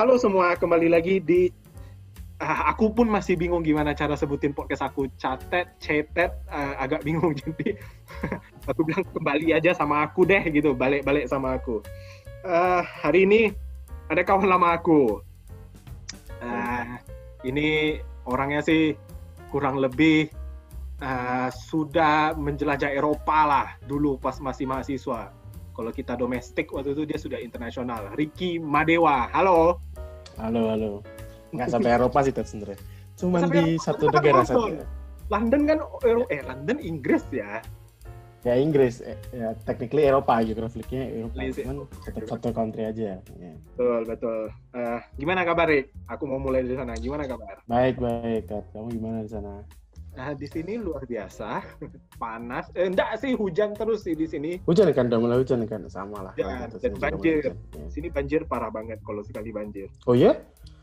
Halo semua, kembali lagi di uh, aku pun masih bingung gimana cara sebutin podcast aku. Catet, cetet, uh, agak bingung jadi aku bilang kembali aja sama aku deh gitu, balik-balik sama aku. Uh, hari ini ada kawan lama aku. Uh, ini orangnya sih kurang lebih uh, sudah menjelajah Eropa lah dulu pas masih mahasiswa. Kalau kita domestik waktu itu dia sudah internasional. Ricky Madewa, halo. Halo, halo. Nggak sampai Eropa sih sebenarnya. Cuma di Eropa, satu negara saja. London kan eh London Inggris ya. Ya Inggris, eh, ya technically Eropa geografiknya Eropa, cuman tetap satu country aja. Ya. Betul betul. Uh, gimana kabar Rick? Aku mau mulai dari sana. Gimana kabar? Baik baik, Kat. Kamu gimana di sana? Nah, di sini luar biasa, panas. Eh, enggak sih, hujan terus sih di sini. Hujan kan, udah mulai hujan kan, sama lah. Ya, dan banjir. Sini banjir parah banget kalau sekali banjir. Oh ya?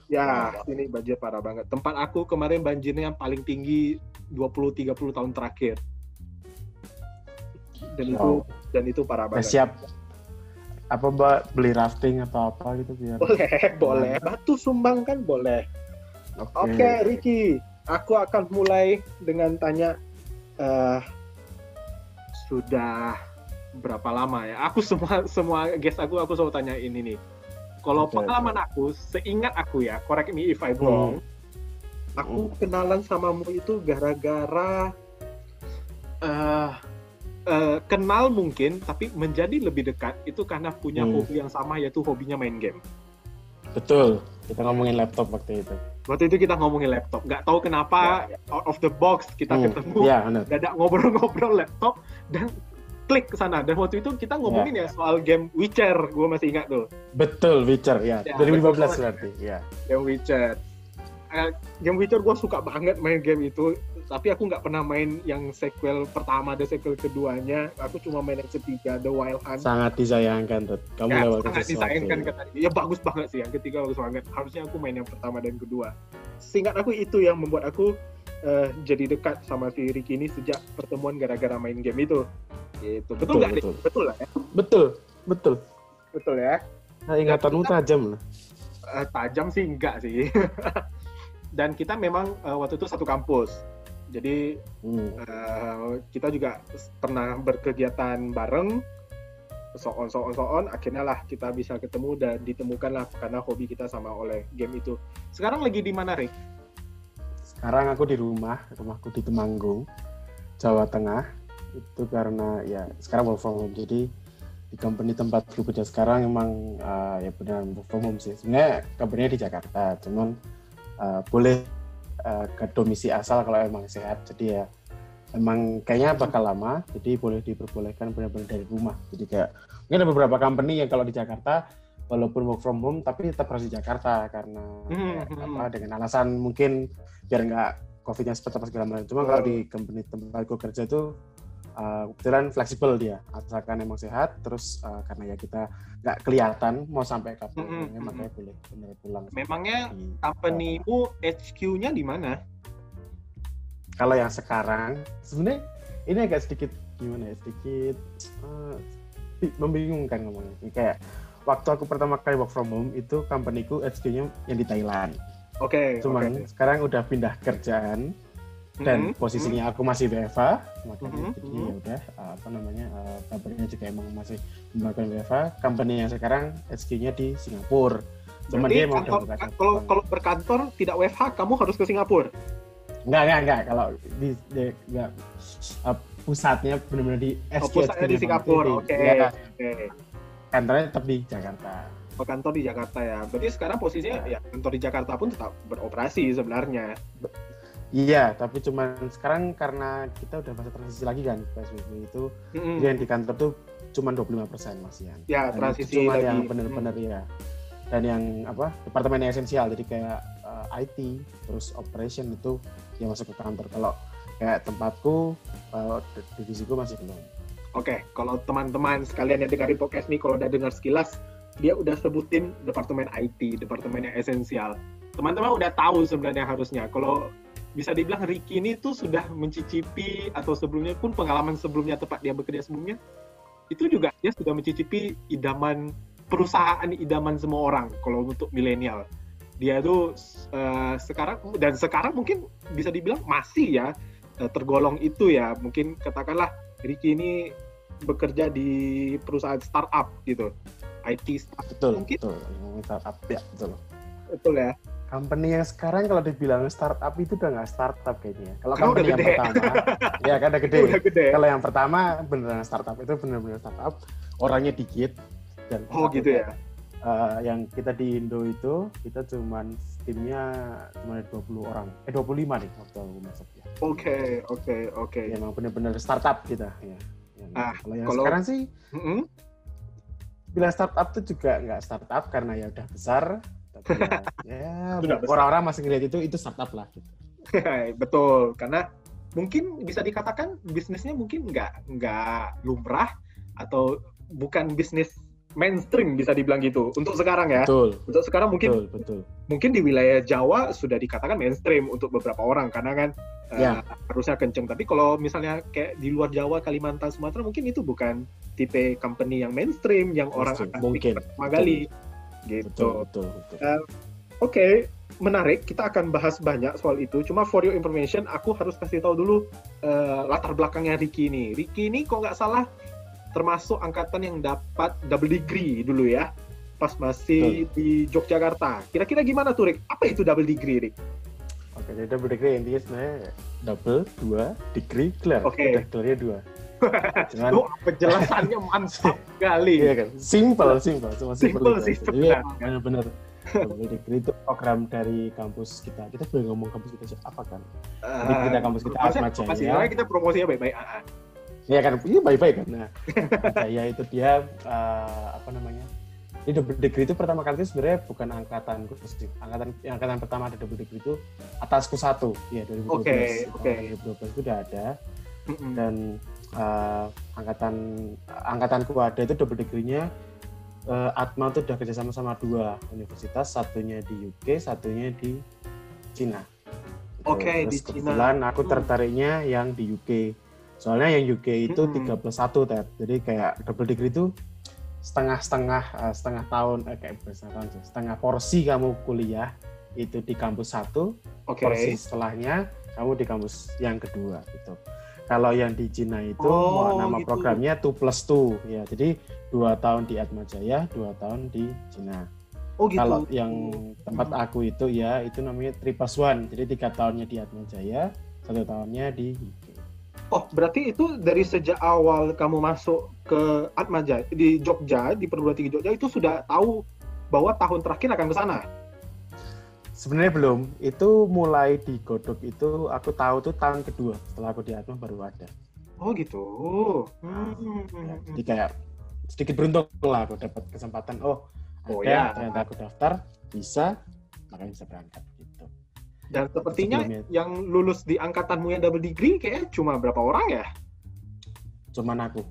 Ya, sini banjir parah banget. Tempat aku kemarin banjirnya yang paling tinggi 20-30 tahun terakhir. Dan wow. itu dan itu parah banget. Siap apa mbak beli rafting atau apa gitu biar boleh boleh batu sumbang kan boleh oke okay. okay, Ricky aku akan mulai dengan tanya uh, sudah berapa lama ya? Aku semua semua guest aku aku selalu tanya ini nih. Kalau okay, pengalaman okay. aku, seingat aku ya, correct me if I wrong. Hmm. Aku hmm. kenalan sama mu itu gara-gara uh, uh, kenal mungkin, tapi menjadi lebih dekat itu karena punya hmm. hobi yang sama yaitu hobinya main game. Betul. Kita ngomongin laptop waktu itu. Waktu itu kita ngomongin laptop. Nggak tahu kenapa ya, ya. out of the box kita hmm. ketemu. Ya, Dadak ngobrol-ngobrol laptop dan klik ke sana. Dan waktu itu kita ngomongin ya, ya soal game Witcher. Gue masih ingat tuh. Betul, Witcher ya. ya 2015 berarti. Ya. Game Witcher. Uh, game Witcher gue suka banget main game itu tapi aku nggak pernah main yang sequel pertama dan sequel keduanya. Aku cuma main yang ketiga The Wild Hunt. Sangat disayangkan tuh kamu ya, lewat sangat disayangkan kata ya bagus banget sih. Yang ketiga bagus banget. Harusnya aku main yang pertama dan kedua. Singkat aku itu yang membuat aku uh, jadi dekat sama si Ricky ini sejak pertemuan gara-gara main game itu. Itu betul nggak betul, betul lah ya. Betul betul. Betul ya. Nah, ingatanmu tajam lah. Uh, tajam sih enggak sih dan kita memang uh, waktu itu satu kampus jadi hmm. uh, kita juga pernah berkegiatan bareng, so on so on so on. Akhirnya lah kita bisa ketemu dan ditemukan lah karena hobi kita sama oleh game itu. Sekarang lagi di mana, Rick? Sekarang aku di rumah, rumahku di Temanggung, Jawa Tengah. Itu karena ya sekarang work from home. Jadi di company tempat kerja sekarang emang uh, ya benar work from home sih. Sebenarnya company di Jakarta, cuman uh, boleh uh, ke domisi asal kalau emang sehat. Jadi ya emang kayaknya bakal lama jadi boleh diperbolehkan benar-benar dari rumah. Jadi kayak mungkin ada beberapa company yang kalau di Jakarta walaupun work from home tapi tetap harus di Jakarta karena hmm, ya, hmm. apa dengan alasan mungkin biar nggak covidnya cepat apa segala macam. Cuma kalau di company tempat gue kerja itu uh, kebetulan fleksibel dia asalkan emang sehat terus uh, karena ya kita nggak kelihatan mau sampai kapan mm -hmm. makanya boleh benar pulang memangnya company-mu HQ-nya di mana kalau yang sekarang sebenarnya ini agak sedikit gimana ya sedikit uh, membingungkan ngomongnya kayak waktu aku pertama kali work from home itu company-ku HQ-nya yang di Thailand Oke. Okay, Cuman okay. sekarang udah pindah kerjaan dan mm-hmm. posisinya aku masih WFA makanya mm-hmm. jadi ya udah apa namanya uh, juga emang masih menggunakan WFA company yang sekarang SK-nya di Singapura. Cuman dia mau kantor, kalau kalau berkantor tidak WFH kamu harus ke Singapura? Enggak enggak enggak kalau di, di enggak uh, pusatnya benar-benar di SK oh, pusatnya di Singapura. oke okay. ya, okay. kantornya tetap di Jakarta. Oh, kantor di Jakarta ya. Berarti sekarang posisinya ya kantor di Jakarta pun tetap beroperasi sebenarnya Iya, tapi cuman sekarang karena kita udah masa transisi lagi kan PSBB itu, mm-hmm. yang di kantor tuh cuma 25 persen masih Ya, Dan transisi cuma lagi. yang benar-benar mm. ya. Dan yang apa departemen yang esensial, jadi kayak uh, eh, IT, terus operation itu yang masuk ke kantor. Kalau kayak tempatku, uh, divisiku masih belum. Oke, okay, kalau teman-teman sekalian yang dengar podcast nih, kalau udah dengar sekilas, dia udah sebutin departemen IT, departemen yang esensial. Teman-teman udah tahu sebenarnya harusnya. Kalau bisa dibilang Ricky ini tuh sudah mencicipi atau sebelumnya pun pengalaman sebelumnya tepat dia bekerja sebelumnya itu juga dia sudah mencicipi idaman perusahaan idaman semua orang kalau untuk milenial. Dia tuh uh, sekarang dan sekarang mungkin bisa dibilang masih ya uh, tergolong itu ya. Mungkin katakanlah Ricky ini bekerja di perusahaan startup gitu. IT startup betul, mungkin. Betul, startup ya, betul. Betul ya company yang sekarang kalau dibilang startup itu udah nggak startup kayaknya. Kalau company yang pertama, ya kan udah gede. Udah gede. Kalau yang pertama beneran startup itu bener-bener startup, orangnya dikit dan oh gitu ya. Uh, yang kita di Indo itu kita cuman timnya cuma 20 orang, eh 25 nih waktu aku masuk ya. Oke okay, oke okay, oke. Okay. Ya, emang bener-bener startup kita ya. Yang, ah, kalau yang kalau... sekarang sih, mm -hmm. bilang startup itu juga nggak startup karena ya udah besar, ya, ya orang-orang masih ngeliat itu itu startup lah gitu. Betul, karena mungkin bisa dikatakan bisnisnya mungkin nggak nggak lumrah atau bukan bisnis mainstream bisa dibilang gitu untuk sekarang ya. Betul. Untuk sekarang mungkin betul, betul. mungkin di wilayah Jawa sudah dikatakan mainstream untuk beberapa orang karena kan ya. uh, harusnya kenceng. Tapi kalau misalnya kayak di luar Jawa, Kalimantan, Sumatera mungkin itu bukan tipe company yang mainstream yang mainstream. orang akan mungkin pertama kali gitu. Betul, betul, betul. Uh, Oke, okay. menarik. Kita akan bahas banyak soal itu. Cuma for your information, aku harus kasih tahu dulu uh, latar belakangnya Ricky ini. Ricky ini kok nggak salah termasuk angkatan yang dapat double degree dulu ya, pas masih betul. di Yogyakarta. Kira-kira gimana tuh, Rick? Apa itu double degree, Rick? Oke, jadi double degree intinya sebenarnya double dua degree gelar. Oke. Okay. Gelarnya dua. Cuman, penjelasannya mantap sekali. Iya kan, simple, simple, cuma simple, simple sih Iya, benar-benar. Degree itu program dari kampus kita. Kita boleh ngomong kampus kita siapa kan? Jadi uh, kita kampus kita Atma Jaya. kita promosinya baik-baik. Iya kan, iya baik-baik kan. Nah, Jaya itu dia uh, apa namanya? Ini double degree itu pertama kali itu sebenarnya bukan angkatan khusus. Angkatan angkatan pertama ada double degree itu atasku satu, ya 2012. Oke, okay, oke. Okay. 2012 itu udah ada. Mm -hmm. Dan uh, angkatan angkatanku ada itu double degree-nya uh, Atma itu udah kerjasama sama dua universitas, satunya di UK, satunya di Cina. Oke, okay, di Cina. Kebetulan aku hmm. tertariknya yang di UK. Soalnya yang UK itu tiga -hmm. plus satu, Ted. Jadi kayak double degree itu setengah-setengah uh, setengah tahun eh, kayak setengah tahun setengah porsi kamu kuliah itu di kampus satu, okay. porsi setelahnya kamu di kampus yang kedua gitu. Kalau yang di Cina itu oh, nama gitu. programnya two plus two ya. Jadi dua tahun di Atma Jaya, dua tahun di Cina. Oh gitu. Kalau yang tempat hmm. aku itu ya itu namanya three plus one. Jadi tiga tahunnya di Atma Jaya, satu tahunnya di. Oh berarti itu dari sejak awal kamu masuk ke Atma Jaya di Jogja di perguruan tinggi Jogja itu sudah tahu bahwa tahun terakhir akan ke sana. Sebenarnya belum. Itu mulai digodok itu aku tahu tuh tahun kedua setelah aku di Atma baru ada. Oh gitu. Hmm. Ya, jadi kayak sedikit beruntung lah aku dapat kesempatan. Oh, oh ada, ya. ternyata aku daftar bisa, makanya bisa berangkat gitu. Dan sepertinya Sebelumnya. yang lulus di angkatanmu yang double degree kayak cuma berapa orang ya? Cuman aku.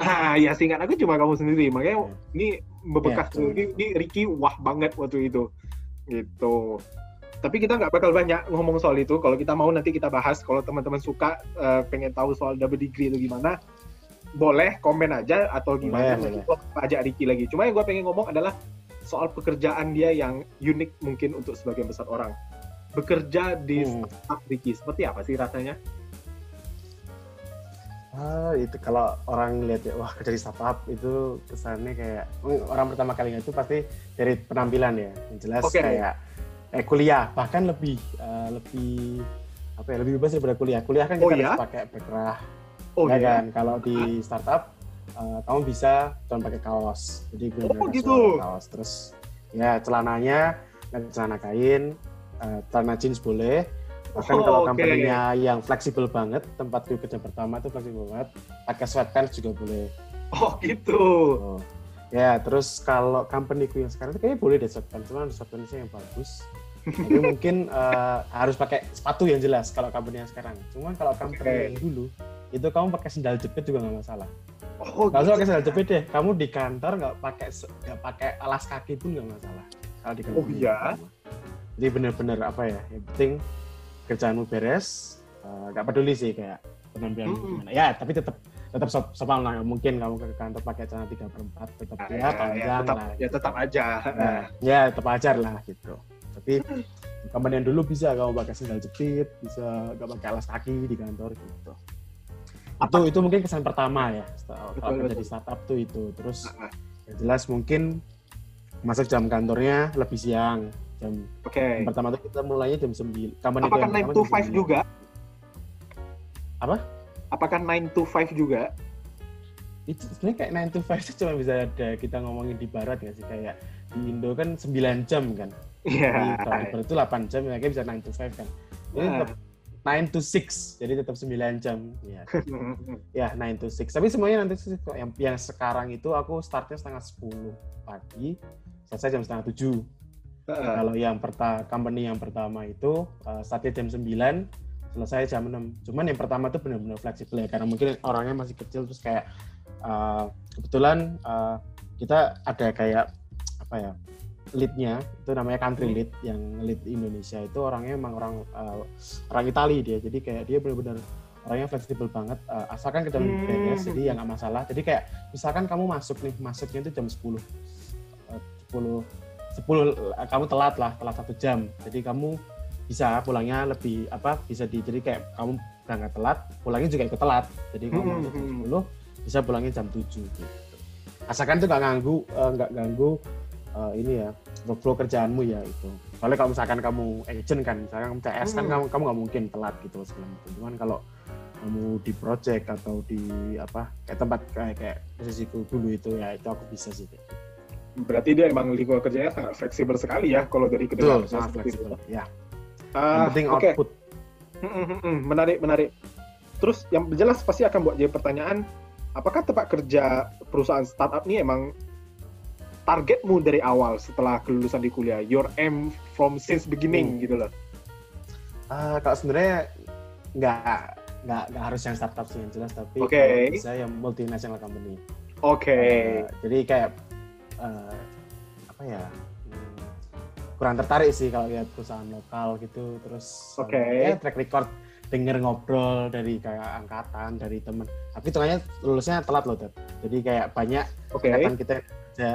Ah, ya singkat aku cuma kamu sendiri. Makanya ya. ini bebekas ya, ini, ini Ricky wah banget waktu itu gitu. Tapi kita nggak bakal banyak ngomong soal itu. Kalau kita mau nanti kita bahas. Kalau teman-teman suka uh, pengen tahu soal double degree itu gimana boleh komen aja atau gimana. Boleh, ajak Ricky lagi. Cuma yang gue pengen ngomong adalah soal pekerjaan dia yang unik mungkin untuk sebagian besar orang. Bekerja di hmm. startup Ricky. Seperti apa sih rasanya Ah, itu kalau orang lihat ya, wah kerja di startup itu kesannya kayak orang pertama kali itu pasti dari penampilan ya, yang jelas okay. kayak eh kuliah bahkan lebih uh, lebih apa ya lebih bebas daripada kuliah. Kuliah kan kita oh, harus ya? pakai background, oh, ya iya? kan. Kalau di startup uh, kamu bisa cuma pakai kaos, jadi oh, gitu. kaos terus ya celananya celana kain, uh, celana jeans boleh, Bahkan oh, kalau company-nya yang fleksibel banget, tempat gue kerja pertama itu fleksibel banget, pakai sweatpants juga boleh. Oh gitu. Oh. Ya, terus kalau company gue yang sekarang itu kayaknya boleh deh sweatpants, cuma sweatpantsnya yang bagus. Tapi mungkin uh, harus pakai sepatu yang jelas kalau company yang sekarang. Cuma kalau company okay. yang dulu, itu kamu pakai sendal jepit juga nggak masalah. Oh, kalau gitu. pakai sendal jepit deh, kamu di kantor nggak pakai nggak pakai alas kaki pun nggak masalah. Kalau di kantor. Oh iya. Jadi bener-bener apa ya? Yang penting kerjaanmu beres, eh, nggak peduli sih kayak penampilan Mm-mm. gimana. Ya tapi tetap tetap sop sopan lah. Mungkin kamu ke kantor pakai celana tiga per empat tetap Ah, ya panjang tetap, lah. ya tetap aja. Nah, ya tetap ajar lah gitu. Tapi di company yang dulu bisa kamu pakai sandal jepit bisa nggak pakai alas kaki di kantor gitu. Itu itu mungkin kesan pertama ya setelah kerja di startup tuh itu. Terus Ah, ah. jelas mungkin masuk jam kantornya lebih siang jam Oke. yang pertama tuh kita mulainya jam 9 company itu Apakah yang 9 pertama to jam 5 9. juga? Apa? Apakah 9 to 5 juga? itu sebenarnya kayak 9 to 5 itu cuma bisa ada kita ngomongin di barat ya sih kayak di Indo kan 9 jam kan Iya. Jadi kalau di itu 8 jam ya kayak bisa 9 to 5 kan ini Nah. tetap 9 to 6 jadi tetap 9 jam ya ya 9 to 6 tapi semuanya nanti yang, yang sekarang itu aku startnya setengah 10 pagi selesai jam setengah 7 Heeh. kalau yang perta company yang pertama itu uh, startnya jam 9 selesai jam 6 cuman yang pertama tuh benar-benar fleksibel ya karena mungkin orangnya masih kecil terus kayak uh, kebetulan uh, kita ada kayak apa ya leadnya itu namanya country lead yang lead Indonesia itu orangnya emang orang uh, orang Itali dia jadi kayak dia benar-benar orangnya fleksibel banget uh, asalkan kita Hmm. beres jadi ya nggak masalah jadi kayak misalkan kamu masuk nih masuknya itu jam 10 uh, 10 10 uh, kamu telat lah telat satu jam jadi kamu bisa pulangnya lebih apa bisa di jadi kayak kamu berangkat telat pulangnya juga ikut telat jadi kamu Hmm, masuk jam hmm. 10 bisa pulangnya jam 7 gitu asalkan itu nggak ganggu eh, nggak ganggu eh, ini ya workflow kerjaanmu ya itu soalnya kalau misalkan kamu agent kan misalkan kamu CS kan Hmm. kamu kamu nggak mungkin telat gitu segala macam cuman kalau kamu di project atau di apa kayak tempat kayak kayak posisiku dulu itu ya itu aku bisa sih gitu. Berarti dia emang lingkungan kerjanya sangat fleksibel sekali ya kalau dari betul kedengaran sangat seperti itu. fleksibel ya Ah, yang penting Oke, output Hmm, hmm, hmm, menarik, menarik. Terus yang jelas pasti akan buat jadi pertanyaan, apakah tempat kerja perusahaan startup ini emang targetmu dari awal setelah kelulusan di kuliah, your aim from since beginning Hmm. gitu loh. Ah, kalau sebenarnya nggak nggak nggak harus yang startup sih yang jelas tapi kalau bisa yang multinational company Oke. Eh, jadi kayak eh, apa ya hmm, kurang tertarik sih kalau lihat perusahaan lokal gitu terus eh, Oke. ya track record denger ngobrol dari kayak angkatan dari temen tapi hitungannya lulusnya telat loh Dad. jadi kayak banyak Oke. angkatan kita kerja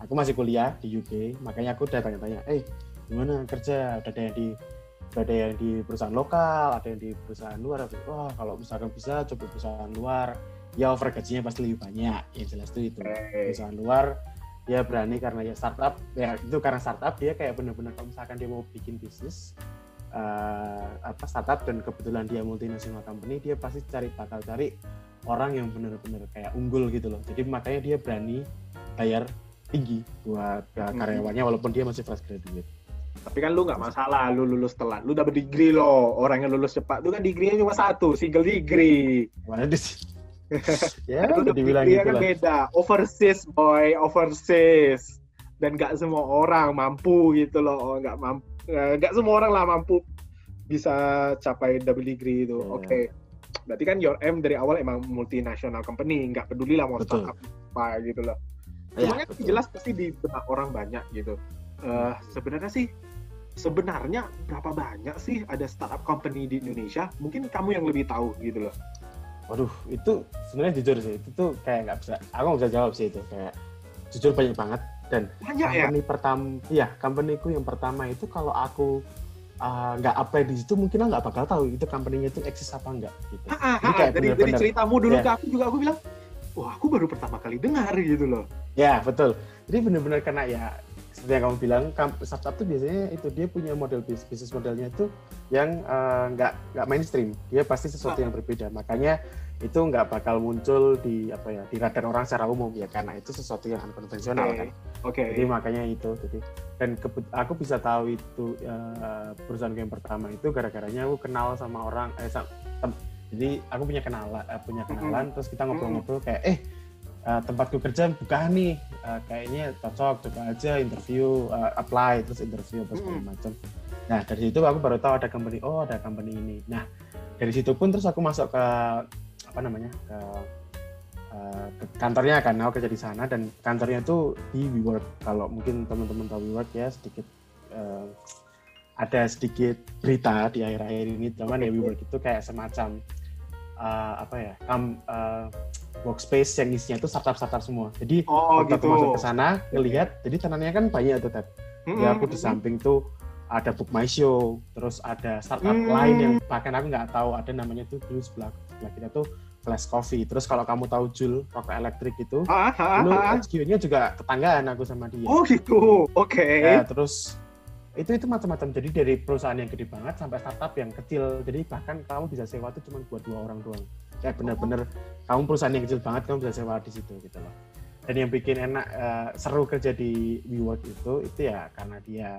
aku masih kuliah di UK makanya aku udah tanya-tanya eh gimana kerja udah ada yang di udah ada yang di perusahaan lokal ada yang di perusahaan luar wah kalau misalkan bisa coba perusahaan luar ya over gajinya pasti lebih banyak yang jelas tuh itu Oke. perusahaan luar dia berani karena ya startup ya itu karena startup dia kayak benar-benar kalau misalkan dia mau bikin bisnis eh, apa startup dan kebetulan dia multinational company dia pasti cari bakal cari orang yang benar-benar kayak unggul gitu loh jadi makanya dia berani bayar tinggi buat uh, karyawannya walaupun dia masih fresh graduate Tapi kan lu nggak masalah, lu lulus telat. Lu dapat degree loh. Orang yang lulus cepat tuh kan degree-nya cuma satu, single degree. mana sih ya Lu udah dibilang gitu kan lah beda. Overseas boy, overseas. Dan nggak semua orang mampu gitu loh. Nggak mampu, nggak semua orang lah mampu bisa capai double degree itu. Iya. Oke. Berarti kan your aim dari awal emang multinational company, nggak peduli lah mau Betul. startup apa gitu loh. Cuma kan betul. jelas pasti di benak orang banyak gitu. Eh, sebenarnya sih, sebenarnya berapa banyak sih ada startup company di Indonesia? Mungkin kamu yang lebih tahu gitu loh. Waduh, itu sebenarnya jujur sih, itu tuh kayak nggak bisa, aku nggak bisa jawab sih itu kayak jujur banyak banget dan Banyak ya. company pertama, iya companyku yang pertama itu kalau aku uh, nggak apply di situ mungkin nggak bakal tahu itu company-nya itu eksis apa enggak gitu. Ah, ah, Jadi ah, kayak dari, dari bener-bener- ceritamu dulu Ya. ke aku juga aku bilang, wah aku baru pertama kali dengar gitu loh. Ya betul. Jadi benar-benar karena ya seperti yang kamu bilang, startup tuh biasanya itu dia punya model bis- bisnis modelnya itu yang uh, nggak nggak mainstream. Dia pasti sesuatu yang berbeda. Makanya itu nggak bakal muncul di apa ya di radar orang secara umum ya karena itu sesuatu yang unkonvensional Oke. kan. Oke. Jadi makanya itu. Jadi dan aku bisa tahu itu uh, perusahaan yang pertama itu gara-garanya aku kenal sama orang eh sa- tem- jadi aku punya kenalan eh, punya kenalan terus kita ngobrol-ngobrol kayak eh uh, tempatku kerja buka nih. Uh, kayaknya cocok coba aja interview uh, apply terus interview apa segala macam. Nah dari situ aku baru tahu ada company oh ada company ini. Nah dari situ pun terus aku masuk ke apa namanya ke uh, ke kantornya kan. Aku kerja di sana dan kantornya itu di WeWork. Kalau mungkin teman-teman tahu WeWork ya sedikit uh, ada sedikit berita di akhir-akhir ini, cuman ya WeWork itu kayak semacam uh, apa ya, kam, uh, workspace yang isinya itu startup-startup semua. Jadi Oh, waktu aku gitu. masuk ke sana, ngelihat, jadi tenannya kan banyak tuh, Ted. Ya aku di samping tuh ada Book My Show, terus ada startup Hmm. lain yang bahkan aku nggak tahu ada namanya tuh dulu sebelah sebelah kita tuh Flash Coffee. Terus kalau kamu tahu Jul rokok elektrik itu, Ah, ah, dulu ah, ah. HQ-nya juga tetanggaan aku sama dia. Oh gitu. Oke. Ya, terus itu itu macam-macam. Jadi dari perusahaan yang gede banget sampai startup yang kecil. Jadi bahkan kamu bisa sewa tuh cuma buat dua orang doang. Kayak bener-bener kamu perusahaan yang kecil banget kamu bisa sewa di situ gitu loh. Dan yang bikin enak eh, seru kerja di WeWork itu itu ya karena dia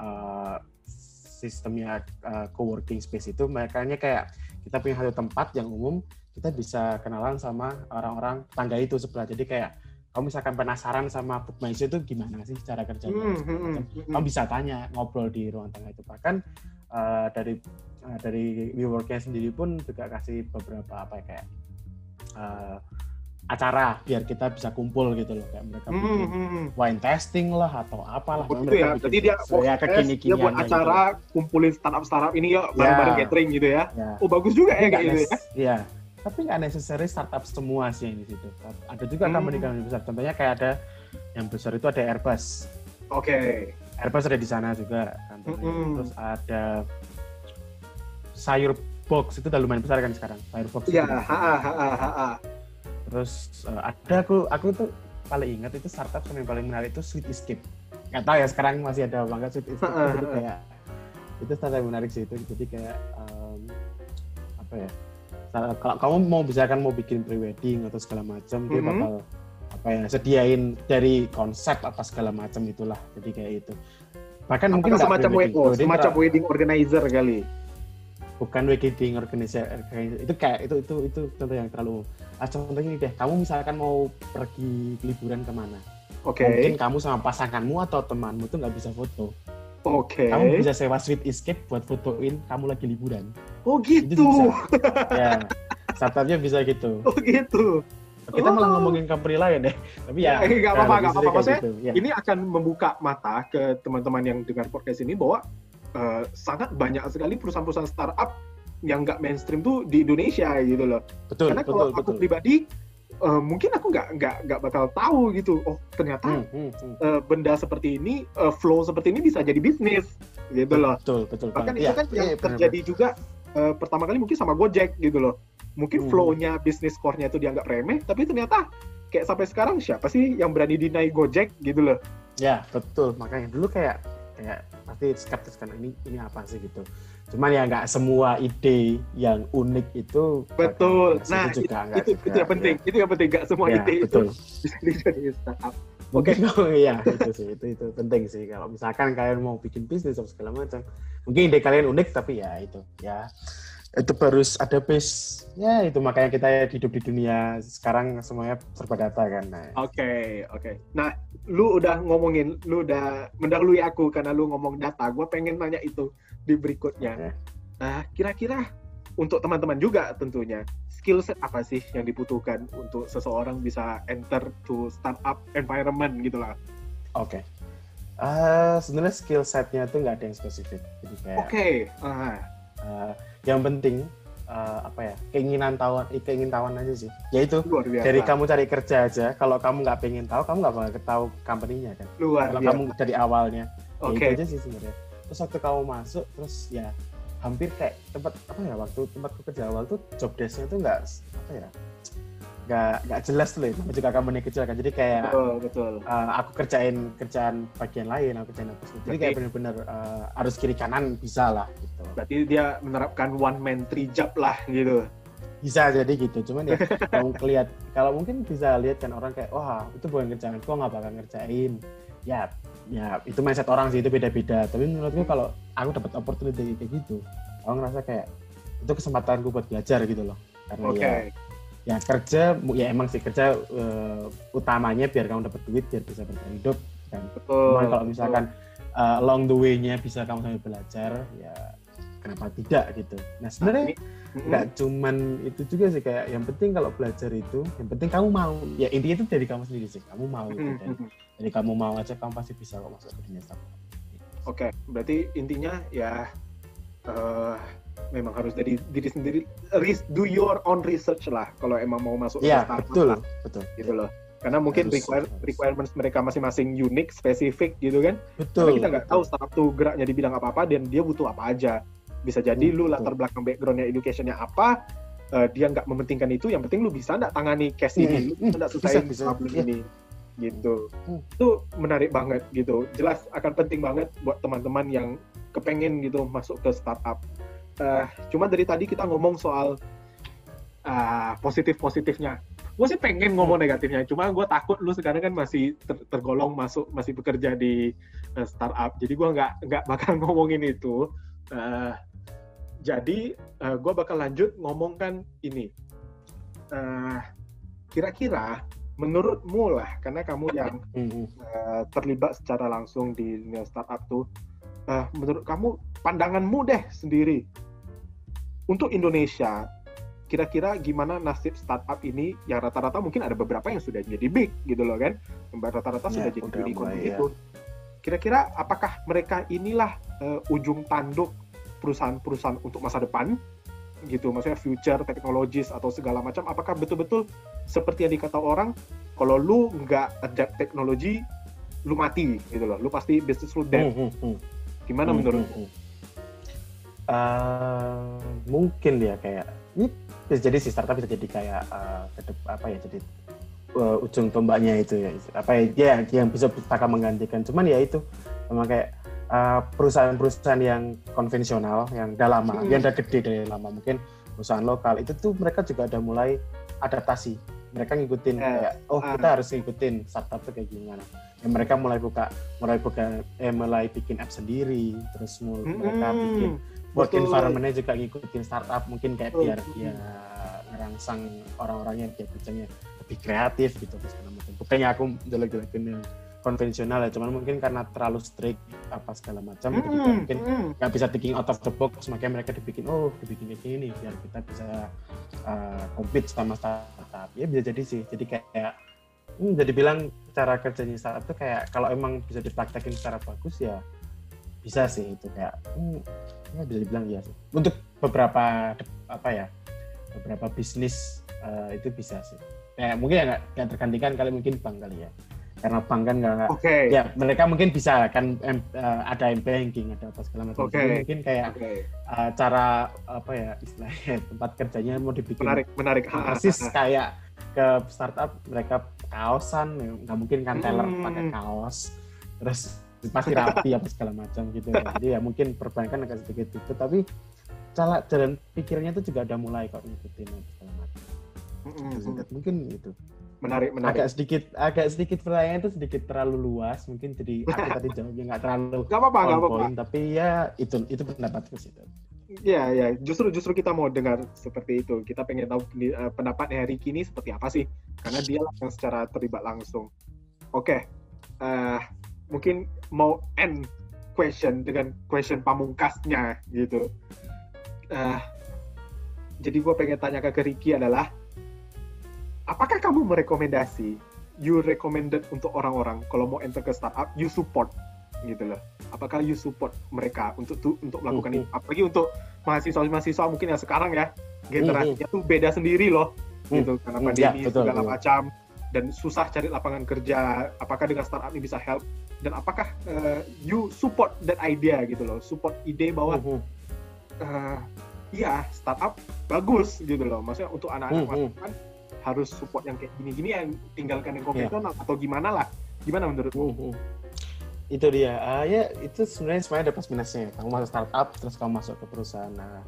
eh, sistemnya eh, co-working space itu makanya kayak kita punya satu tempat yang umum kita bisa kenalan sama orang-orang tangga itu sebelah. Jadi kayak kamu misalkan penasaran sama Book My Show itu gimana sih cara kerjanya segala hmm, kamu bisa tanya ngobrol di ruang tengah itu bahkan eh, dari eh, dari WeWorknya sendiri pun juga kasih beberapa apa ya kayak eh, acara biar kita bisa kumpul gitu loh kayak mereka Hmm, bikin hmm, hmm. wine testing lah atau apalah Oh, gitu mereka ya. bikin Jadi dia ya podcast, dia buat acara kumpulin startup-startup ini ya bareng-bareng Ya. catering gitu ya. gitu. ya. Oh bagus juga ya kayak gitu ya. Iya. Tapi nggak necessary startup semua sih yang di situ. Ada juga Hmm. company-company besar. Contohnya kayak ada yang besar itu ada Airbus. Oke. Airbus ada di sana juga kantornya. Mm-mm. Terus ada Sayur Box itu udah lumayan besar kan sekarang. Iya, di ha sana. ha ha ha ha. Terus eh, ada aku aku tuh paling ingat itu startup yang paling menarik itu Sweet Escape. Nggak tahu ya sekarang masih ada apa enggak Sweet Escape. Ha, ha, itu ha. kayak itu startup yang menarik sih itu. Jadi kayak em, apa ya? Kalau kamu mau misalkan mau bikin pre-wedding atau segala macam, dia Mhm. bakal apa ya sediain dari konsep apa segala macam itulah. Jadi kayak itu. Bahkan mungkin Apakah semacam WO, semacam wedding organizer kali. Bukan wedding organizer itu kayak itu itu itu contoh yang terlalu. Ah, contohnya ini deh, kamu misalkan mau pergi liburan ke mana? Oke. Mungkin kamu sama pasanganmu atau temanmu tuh nggak bisa foto. Oke. Kamu bisa sewa Sweet Escape buat fotoin kamu lagi liburan. Oh Itu gitu. bisa. ya, startupnya bisa gitu. Oh gitu. Kita malah Oh. ngomongin company lain deh. Tapi ya, Eh, nggak apa-apa, nggak sering apa-apa. gitu. Ya. Ini akan membuka mata ke teman-teman yang dengar podcast ini bahwa eh, sangat banyak sekali perusahaan-perusahaan startup yang nggak mainstream tuh di Indonesia gitu loh. Betul, Karena betul, kalau aku betul. pribadi eh, mungkin aku nggak nggak nggak bakal tahu gitu. Oh ternyata Hmm, hmm, hmm. eh, benda seperti ini, eh, flow seperti ini bisa jadi bisnis gitu loh. Betul, betul. Bahkan banget. itu Iya, kan yang iya, benar, terjadi juga eh, pertama kali mungkin sama Gojek gitu loh. Mungkin Hmm. flow-nya bisnis core-nya itu dianggap remeh, tapi ternyata kayak sampai sekarang siapa sih yang berani deny Gojek gitu loh. Ya betul makanya dulu kayak kayak pasti skeptis kan ini ini apa sih gitu. Cuman ya nggak semua ide yang unik itu Betul. Nah, itu juga nggak itu, juga, itu yang penting. ya. Itu yang penting. Gak semua Ya, ide betul. itu bisa startup. Mungkin kalau ya itu sih itu itu penting sih kalau misalkan kalian mau bikin bisnis atau segala macam. Mungkin ide kalian unik tapi ya itu ya itu harus ada base ya itu makanya kita hidup di dunia sekarang semuanya serba data kan nah Oke, oke. Nah, lu udah ngomongin, lu udah mendahului aku karena lu ngomong data. Gue pengen nanya itu di berikutnya. Oke. Nah, kira-kira untuk teman-teman juga tentunya, skill set apa sih yang dibutuhkan untuk seseorang bisa enter to startup environment gitu lah. oke Eh, sebenarnya skill setnya tuh nggak ada yang spesifik jadi kayak Oke, ah, Eh, yang penting eh, apa ya keinginan tahuan eh, keingin tahuan aja sih. Yaitu dari kamu cari kerja aja kalau kamu nggak pengen tahu kamu nggak bakal tahu company-nya kan. Luar kalau biasa. kamu dari awalnya. Ya Oke. itu aja sih sebenarnya. Terus waktu kamu masuk terus ya hampir kayak tempat apa ya waktu tempatku kerja awal tuh job desk-nya tuh nggak apa ya nggak nggak jelas loh namanya juga company kecil kan. Jadi kayak Betul, betul. eh, aku kerjain kerjaan bagian lain aku kerjain apa jadi kayak bener-bener eh, harus kiri kanan bisa lah gitu. Berarti dia menerapkan one man three job lah gitu. bisa jadi gitu. Cuman ya kalau kelihat kalau mungkin bisa lihat kan orang kayak wah itu bukan kerjaan kok nggak bakal ngerjain. Ya ya itu mindset orang sih itu beda-beda. Tapi menurutku kalau aku dapat opportunity kayak gitu aku ngerasa kayak itu kesempatanku buat belajar gitu loh. Karena Oke. ya ya kerja ya emang sih kerja eh, utamanya biar kamu dapat duit biar bisa bertahan hidup kan Betul. Cuman kalau misalkan uh, along the way-nya bisa kamu sambil belajar ya kenapa tidak gitu nah sebenarnya nggak cuman itu juga sih kayak yang penting kalau belajar itu yang penting kamu mau ya intinya itu dari kamu sendiri sih kamu mau itu Mm-mm. dan dari kamu mau aja kamu pasti bisa kok masuk ke dunia startup Oke, berarti intinya ya eh, memang harus dari diri sendiri do your own research lah kalau emang mau masuk Iya, ke startup betul, lah, betul. gitu loh. Karena mungkin Harus, require- harus. requirements mereka masing-masing unik, spesifik gitu kan. Betul. Karena kita nggak tahu startup tuh geraknya di bidang apa-apa dan dia butuh apa aja. Bisa jadi Hmm, lu betul. latar belakang backgroundnya educationnya apa, eh, dia nggak mementingkan itu. Yang penting lu bisa nggak tangani case ini, Hmm, lu bisa nggak bisa. problem Iya. ini, gitu. Hmm. Itu menarik banget gitu. Jelas akan penting banget buat teman-teman yang kepengen gitu masuk ke startup. Eh, cuma dari tadi kita ngomong soal ah, positif-positifnya. Gue sih pengen ngomong negatifnya, cuma gue takut lu sekarang kan masih ter- tergolong masuk masih bekerja di eh, startup, jadi gue nggak nggak bakal ngomongin itu. Eh, jadi gue bakal lanjut ngomongkan ini. Eh, kira-kira menurutmu lah, karena kamu yang eh, terlibat secara langsung di dunia startup tuh, eh, menurut kamu pandanganmu deh sendiri untuk Indonesia, kira-kira gimana nasib startup ini? Yang rata-rata mungkin ada beberapa yang sudah jadi big gitu loh kan, yang rata-rata Ya, sudah jadi unicorn gitu. Kira-kira apakah mereka inilah eh, ujung tanduk perusahaan-perusahaan untuk masa depan? gitu maksudnya future technologies atau segala macam. Apakah betul-betul seperti yang dikata orang kalau lu nggak adapt teknologi lu mati gitu loh. Lu pasti bisnis lu dead. Mhm. gimana Hmm, menurut hmm, hmm. Eh, mungkin ya kayak ini bisa jadi si startup bisa jadi kayak eh, kedep- apa ya jadi eh, ujung tombaknya itu ya apa ya ya, yang bisa bakal menggantikan cuman ya itu memang kayak eh, perusahaan-perusahaan yang konvensional yang udah lama Hmm. yang udah gede dari lama mungkin perusahaan lokal itu tuh mereka juga udah mulai adaptasi mereka ngikutin Ya, kayak oh ah. kita harus ngikutin startup tuh kayak gimana ya, mereka mulai buka mulai buka eh mulai bikin app sendiri terus mul- mereka bikin Hmm, work betul. environment-nya juga ngikutin startup mungkin kayak biar dia ngerangsang orang-orangnya biar kerjanya lebih kreatif gitu bukannya aku jelek-jelekin yang konvensional ya cuman mungkin karena terlalu strict apa segala macam kayak Hmm, mungkin hmm. nggak bisa thinking out of the box makanya mereka dibikin oh dibikin kayak gini biar kita bisa uh, compete sama startup ya bisa jadi sih jadi kayak hmm, jadi bilang cara kerjanya startup tuh kayak kalau emang bisa dipraktekin secara bagus ya bisa sih itu kayak hmm, ya bisa dibilang ya sih. Untuk beberapa apa ya beberapa bisnis uh, itu bisa sih. Kayak mungkin ya nggak tergantikan kali mungkin bank kali ya. Karena bank kan nggak oke. ya mereka mungkin bisa kan em- eh, ada m banking ada apa segala macam. Jadi mungkin kayak oke. eh, cara apa ya istilahnya tempat kerjanya mau dibikin menarik menarik. Persis kayak ke startup mereka kaosan ya, nggak mungkin kan teller Hmm. pakai kaos. Terus pasti rapi apa segala macam gitu. Jadi ya mungkin perbankan agak sedikit itu tapi cara jalan pikirnya itu juga udah mulai kok ngikutin apa segala macam. Hmm, hmm, hmm. mungkin itu menarik menarik. Agak sedikit agak sedikit pertanyaan itu sedikit terlalu luas mungkin jadi aku tadi jawabnya nggak terlalu nggak apa-apa nggak apa-apa. tapi ya itu itu pendapatku sih itu Ya, ya, justru justru kita mau dengar seperti itu. Kita pengen tahu eh, pendapatnya Ricky ini seperti apa sih? Karena dia yang secara terlibat langsung. Oke, eh, mungkin mau end question dengan question pamungkasnya gitu. Eh, jadi gue pengen tanya ke Ricky adalah, apakah kamu merekomendasi, you recommended untuk orang-orang kalau mau enter ke startup, you support gitu loh. Apakah you support mereka untuk tuh untuk melakukan Mhm. itu? Apalagi untuk mahasiswa-mahasiswa mungkin yang sekarang ya generasinya tuh beda sendiri loh gitu karena Mhm, pandemi ya, betul, segala betul. macam dan susah cari lapangan kerja. Apakah dengan startup ini bisa help? Dan apakah eh, you support that idea gitu loh? Support ide bahwa Mhm, eh, iya startup bagus gitu loh. Maksudnya untuk anak-anak masa depan harus support yang kayak gini-gini yang tinggalkan Iya. yang konvensional atau gimana lah? Gimana menurutmu? mhm. itu dia Ah, ya itu sebenarnya semuanya ada plus minusnya kamu masuk startup terus kamu masuk ke perusahaan ah,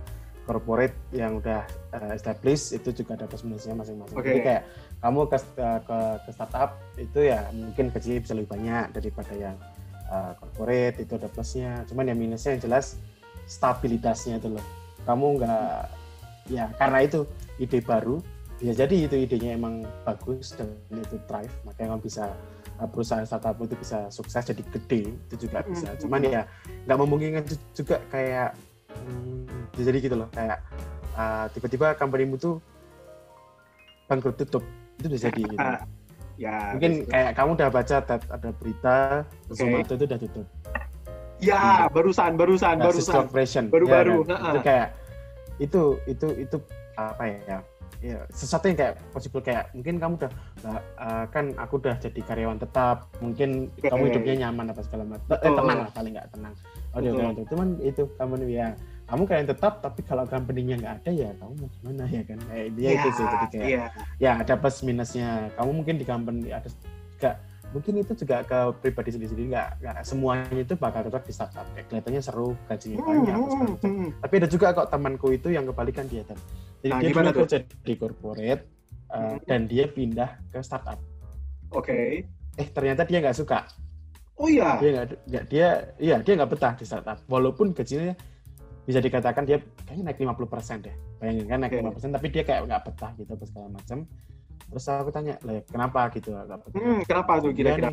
corporate yang udah eh, established itu juga ada plus minusnya masing-masing. Oke. jadi kayak kamu ke, eh, ke ke startup itu ya mungkin gajinya bisa lebih banyak daripada yang eh, corporate itu ada plusnya. Cuman yang minusnya yang jelas stabilitasnya itu loh. Kamu nggak ya karena itu ide baru bisa jadi itu idenya emang bagus dan itu thrive. Makanya kamu bisa uh, perusahaan startup itu bisa sukses jadi gede itu juga bisa. Cuman ya nggak memungkinkan ju- juga kayak hmm, jadi gitu loh kayak uh, tiba-tiba company-mu tuh bangkrut tutup itu bisa jadi gitu ya mungkin kayak kamu udah baca ada berita Zomato itu udah tutup Ya, barusan, barusan, Nah, barusan. Baru-baru, Ya, kan? Itu kayak itu itu itu apa ya? Ya, sesuatu yang kayak possible kayak mungkin kamu udah eh, kan aku udah jadi karyawan tetap, mungkin Oke. kamu hidupnya nyaman apa segala macam. Eh, tenang lah paling nggak tenang. Oh, Betul. tetap. Cuman itu kamu ya kamu karyawan tetap tapi kalau company-nya nggak ada ya kamu mau gimana ya kan? Kayak dia itu sih jadi kayak Iya. ya ada plus minusnya kamu mungkin di company ada juga mungkin itu juga ke pribadi sendiri-sendiri nggak nggak semuanya itu bakal cocok di startup kayak kelihatannya seru gajinya banyak Hmm, macam. hmm, hmm. tapi ada juga kok temanku itu yang kebalikan dia Tan. jadi Nah, dia gimana dulu kerja di corporate uh, dan dia pindah ke startup Oke. eh ternyata dia nggak suka Oh iya. dia nggak dia iya dia nggak betah di startup walaupun gajinya bisa dikatakan dia kayaknya naik 50% deh bayangin kan naik Oke. 50% tapi dia kayak nggak betah gitu apa segala macam terus aku tanya lah kenapa gitu nggak betah Hmm, kenapa tuh kira-kira?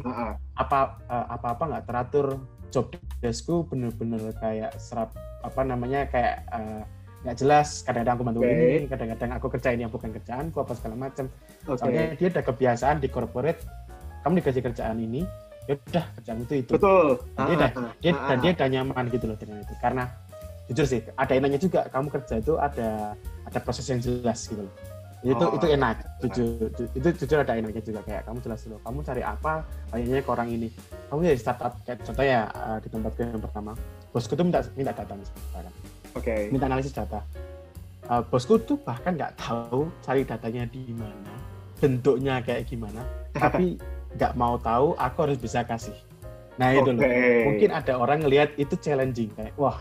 Apa eh, apa-apa nggak teratur job deskku bener-bener kayak serap apa namanya kayak eh, nggak jelas kadang-kadang aku bantu Oke. ini kadang-kadang aku kerjain yang bukan kerjaanku apa segala macam Oke. soalnya dia ada kebiasaan di corporate kamu dikasih kerjaan ini ya udah kerjaan itu itu. Betul. Dan dia Ah, dah- ah, dia ah, dan ah. dia udah nyaman gitu loh dengan itu. Karena jujur sih ada enaknya juga kamu kerja itu ada ada proses yang jelas gitu loh. Itu Oh, itu enak jujur. Ju- itu jujur ada enaknya juga kayak kamu jelas dulu kamu cari apa kayaknya ke orang ini. Kamu ya startup kayak contohnya eh, di tempatku yang pertama. Bosku tuh minta minta data misalkan Oke. minta analisis data. Eh, bosku tuh bahkan nggak tahu cari datanya di mana bentuknya kayak gimana tapi nggak mau tahu aku harus bisa kasih. Nah itu loh. Oke. mungkin ada orang ngelihat itu challenging kayak wah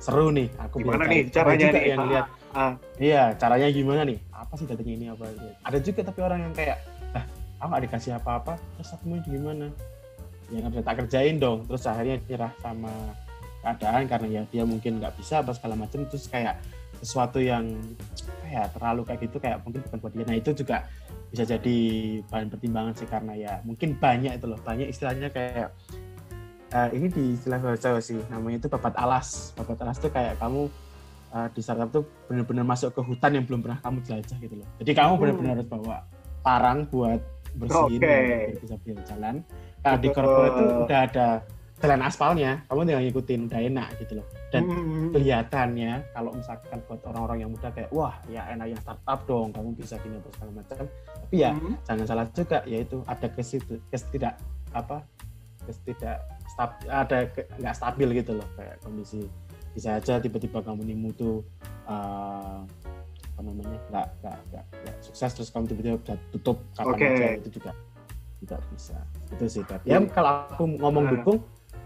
seru nih aku Gimana nih caranya juga nih? yang lihat ah. iya caranya gimana nih? Apa sih datanya ini? Apa ada juga tapi orang yang kayak ah aku nggak dikasih apa-apa terus aku mau gimana? Ya nggak bisa tak kerjain dong terus akhirnya nyerah sama keadaan karena ya dia mungkin nggak bisa apa segala macam terus kayak sesuatu yang kayak terlalu kayak gitu kayak mungkin bukan buat dia. Nah itu juga bisa jadi bahan pertimbangan sih karena ya mungkin banyak itu loh banyak istilahnya kayak eh, ini di istilah bahasa Jawa sih namanya itu babat alas babat alas tuh kayak kamu eh, di startup tuh benar-benar masuk ke hutan yang belum pernah kamu jelajah gitu loh jadi kamu Hmm. benar-benar harus bawa parang buat bersihin Oke. biar bisa berjalan kalau di Betul. corporate tuh udah ada jalan aspalnya kamu tinggal ngikutin udah enak gitu loh dan kelihatannya kalau misalkan buat orang-orang yang muda kayak wah ya enak yang startup dong kamu bisa gini apa segala macam tapi ya hmm. jangan salah juga yaitu ada ke situ kestidak apa kestidak stab, ada nggak stabil gitu loh kayak kondisi bisa aja tiba-tiba kamu nih mutu eh, apa namanya nggak nggak nggak sukses terus kamu tiba-tiba udah tutup kapan Oke. aja itu juga tidak bisa itu sih Ted. ya Hmm. kalau aku ngomong dukung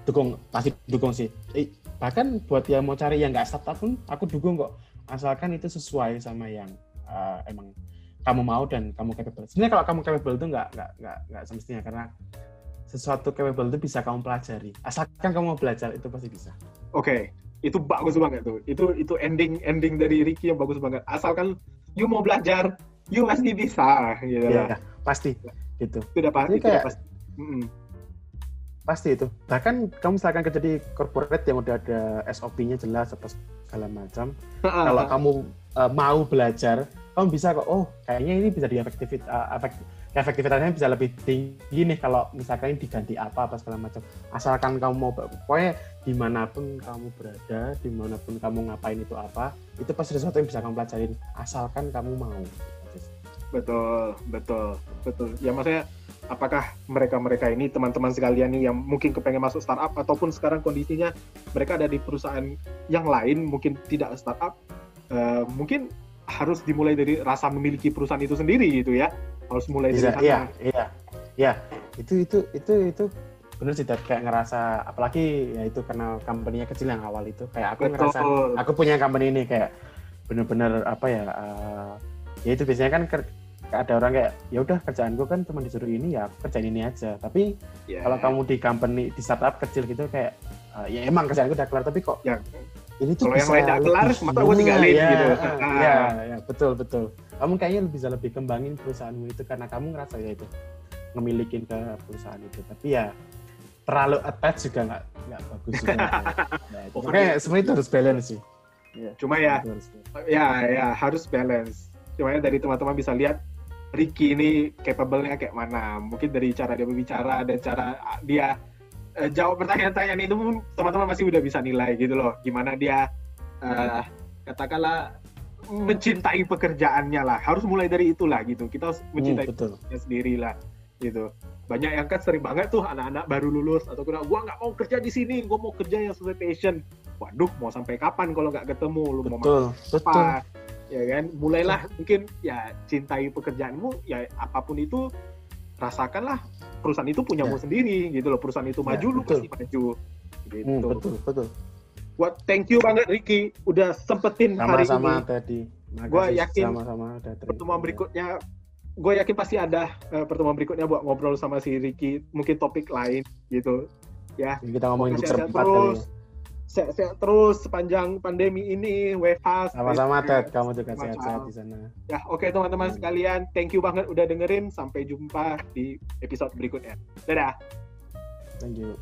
dukung pasti dukung sih Eh, bahkan buat yang mau cari yang nggak startup pun aku dukung kok asalkan itu sesuai sama yang eh, emang kamu mau dan kamu capable. Sebenarnya kalau kamu capable itu nggak nggak nggak nggak semestinya karena sesuatu capable itu bisa kamu pelajari. Asalkan kamu mau belajar itu pasti bisa. Oke, itu bagus banget tuh. Itu itu ending ending dari Ricky yang bagus banget. Asalkan you mau belajar, you pasti bisa. Gitu. Iya, pasti gitu. Itu udah pasti. Udah kayak- pasti. Itu. Bahkan kamu misalkan kerja di corporate yang udah ada SOP-nya jelas apa segala macam. Kalau kamu uh, mau belajar, kamu bisa kok. Oh, kayaknya ini bisa diefektivit uh, efek- efektivitasnya bisa lebih tinggi nih kalau misalkan ini diganti apa apa segala macam. Asalkan kamu mau, pokoknya di mana pun kamu berada, di mana pun kamu ngapain itu apa, itu pasti sesuatu yang bisa kamu pelajarin. Asalkan kamu mau. Betul, betul, betul. Ya maksudnya apakah mereka-mereka ini teman-teman sekalian nih yang mungkin kepengen masuk startup ataupun sekarang kondisinya mereka ada di perusahaan yang lain mungkin tidak startup eh, mungkin harus dimulai dari rasa memiliki perusahaan itu sendiri gitu ya. Harus mulai Bisa, dari sana. iya, iya, iya. Itu itu itu itu bener sih kayak ngerasa apalagi ya itu karena company-nya kecil yang awal itu. Kayak aku ngerasa betul aku punya company ini kayak bener-bener apa ya eh, ya itu biasanya kan ada orang kayak ya udah kerjaanku kan cuma disuruh ini ya kerjain ini aja. Tapi ya, kalau kamu di company di startup kecil gitu kayak eh, ya emang kerjaanku udah kelar tapi kok Ya. ini tuh Kalau yang lain nggak kelar, masa gua tinggalin ya, gitu. ya, ya, betul betul. Kamu kayaknya bisa lebih kembangin perusahaanmu itu karena kamu ngerasa ya itu ngemilikin ke perusahaan itu. Tapi ya terlalu attach juga nggak nggak bagus juga. Nah, makanya sebenarnya itu harus balance sih. Iya, Cuma ya, ya ya harus balance. Cuma ya dari teman-teman bisa lihat Ricky ini capable-nya kayak mana? Mungkin dari cara dia berbicara dan cara dia uh, jawab pertanyaan-pertanyaan itu pun teman-teman masih udah bisa nilai gitu loh. Gimana dia uh, katakanlah mencintai pekerjaannya lah. Harus mulai dari itulah gitu. Kita harus mencintai Hmm, pekerjaannya sendiri lah gitu. Banyak yang kan sering banget tuh anak-anak baru lulus atau kena gua nggak mau kerja di sini gua mau kerja yang sesuai passion. Waduh mau sampai kapan kalau nggak ketemu? Lu mau Betul, betul. apa ya kan mulailah mungkin ya cintai pekerjaanmu ya apa pun itu rasakanlah perusahaan itu punyamu Ya. sendiri gitu loh perusahaan itu Ya, maju lu betul. pasti maju gitu Hmm, betul, betul. Buat thank you banget Ricky udah sempetin hari Sama-sama ini tadi. Gua Makasih yakin sama-sama pertemuan berikutnya gue yakin pasti ada eh, pertemuan berikutnya buat ngobrol sama si Ricky mungkin topik lain gitu ya Kita ngomongin Semoga book kali. terus sehat-sehat terus sepanjang pandemi ini WFH Sama-sama Ted, kamu juga sehat-sehat di sana. Ya, oke teman-teman Hmm. sekalian, thank you banget udah dengerin. Sampai jumpa di episode berikutnya. Dadah. Thank you.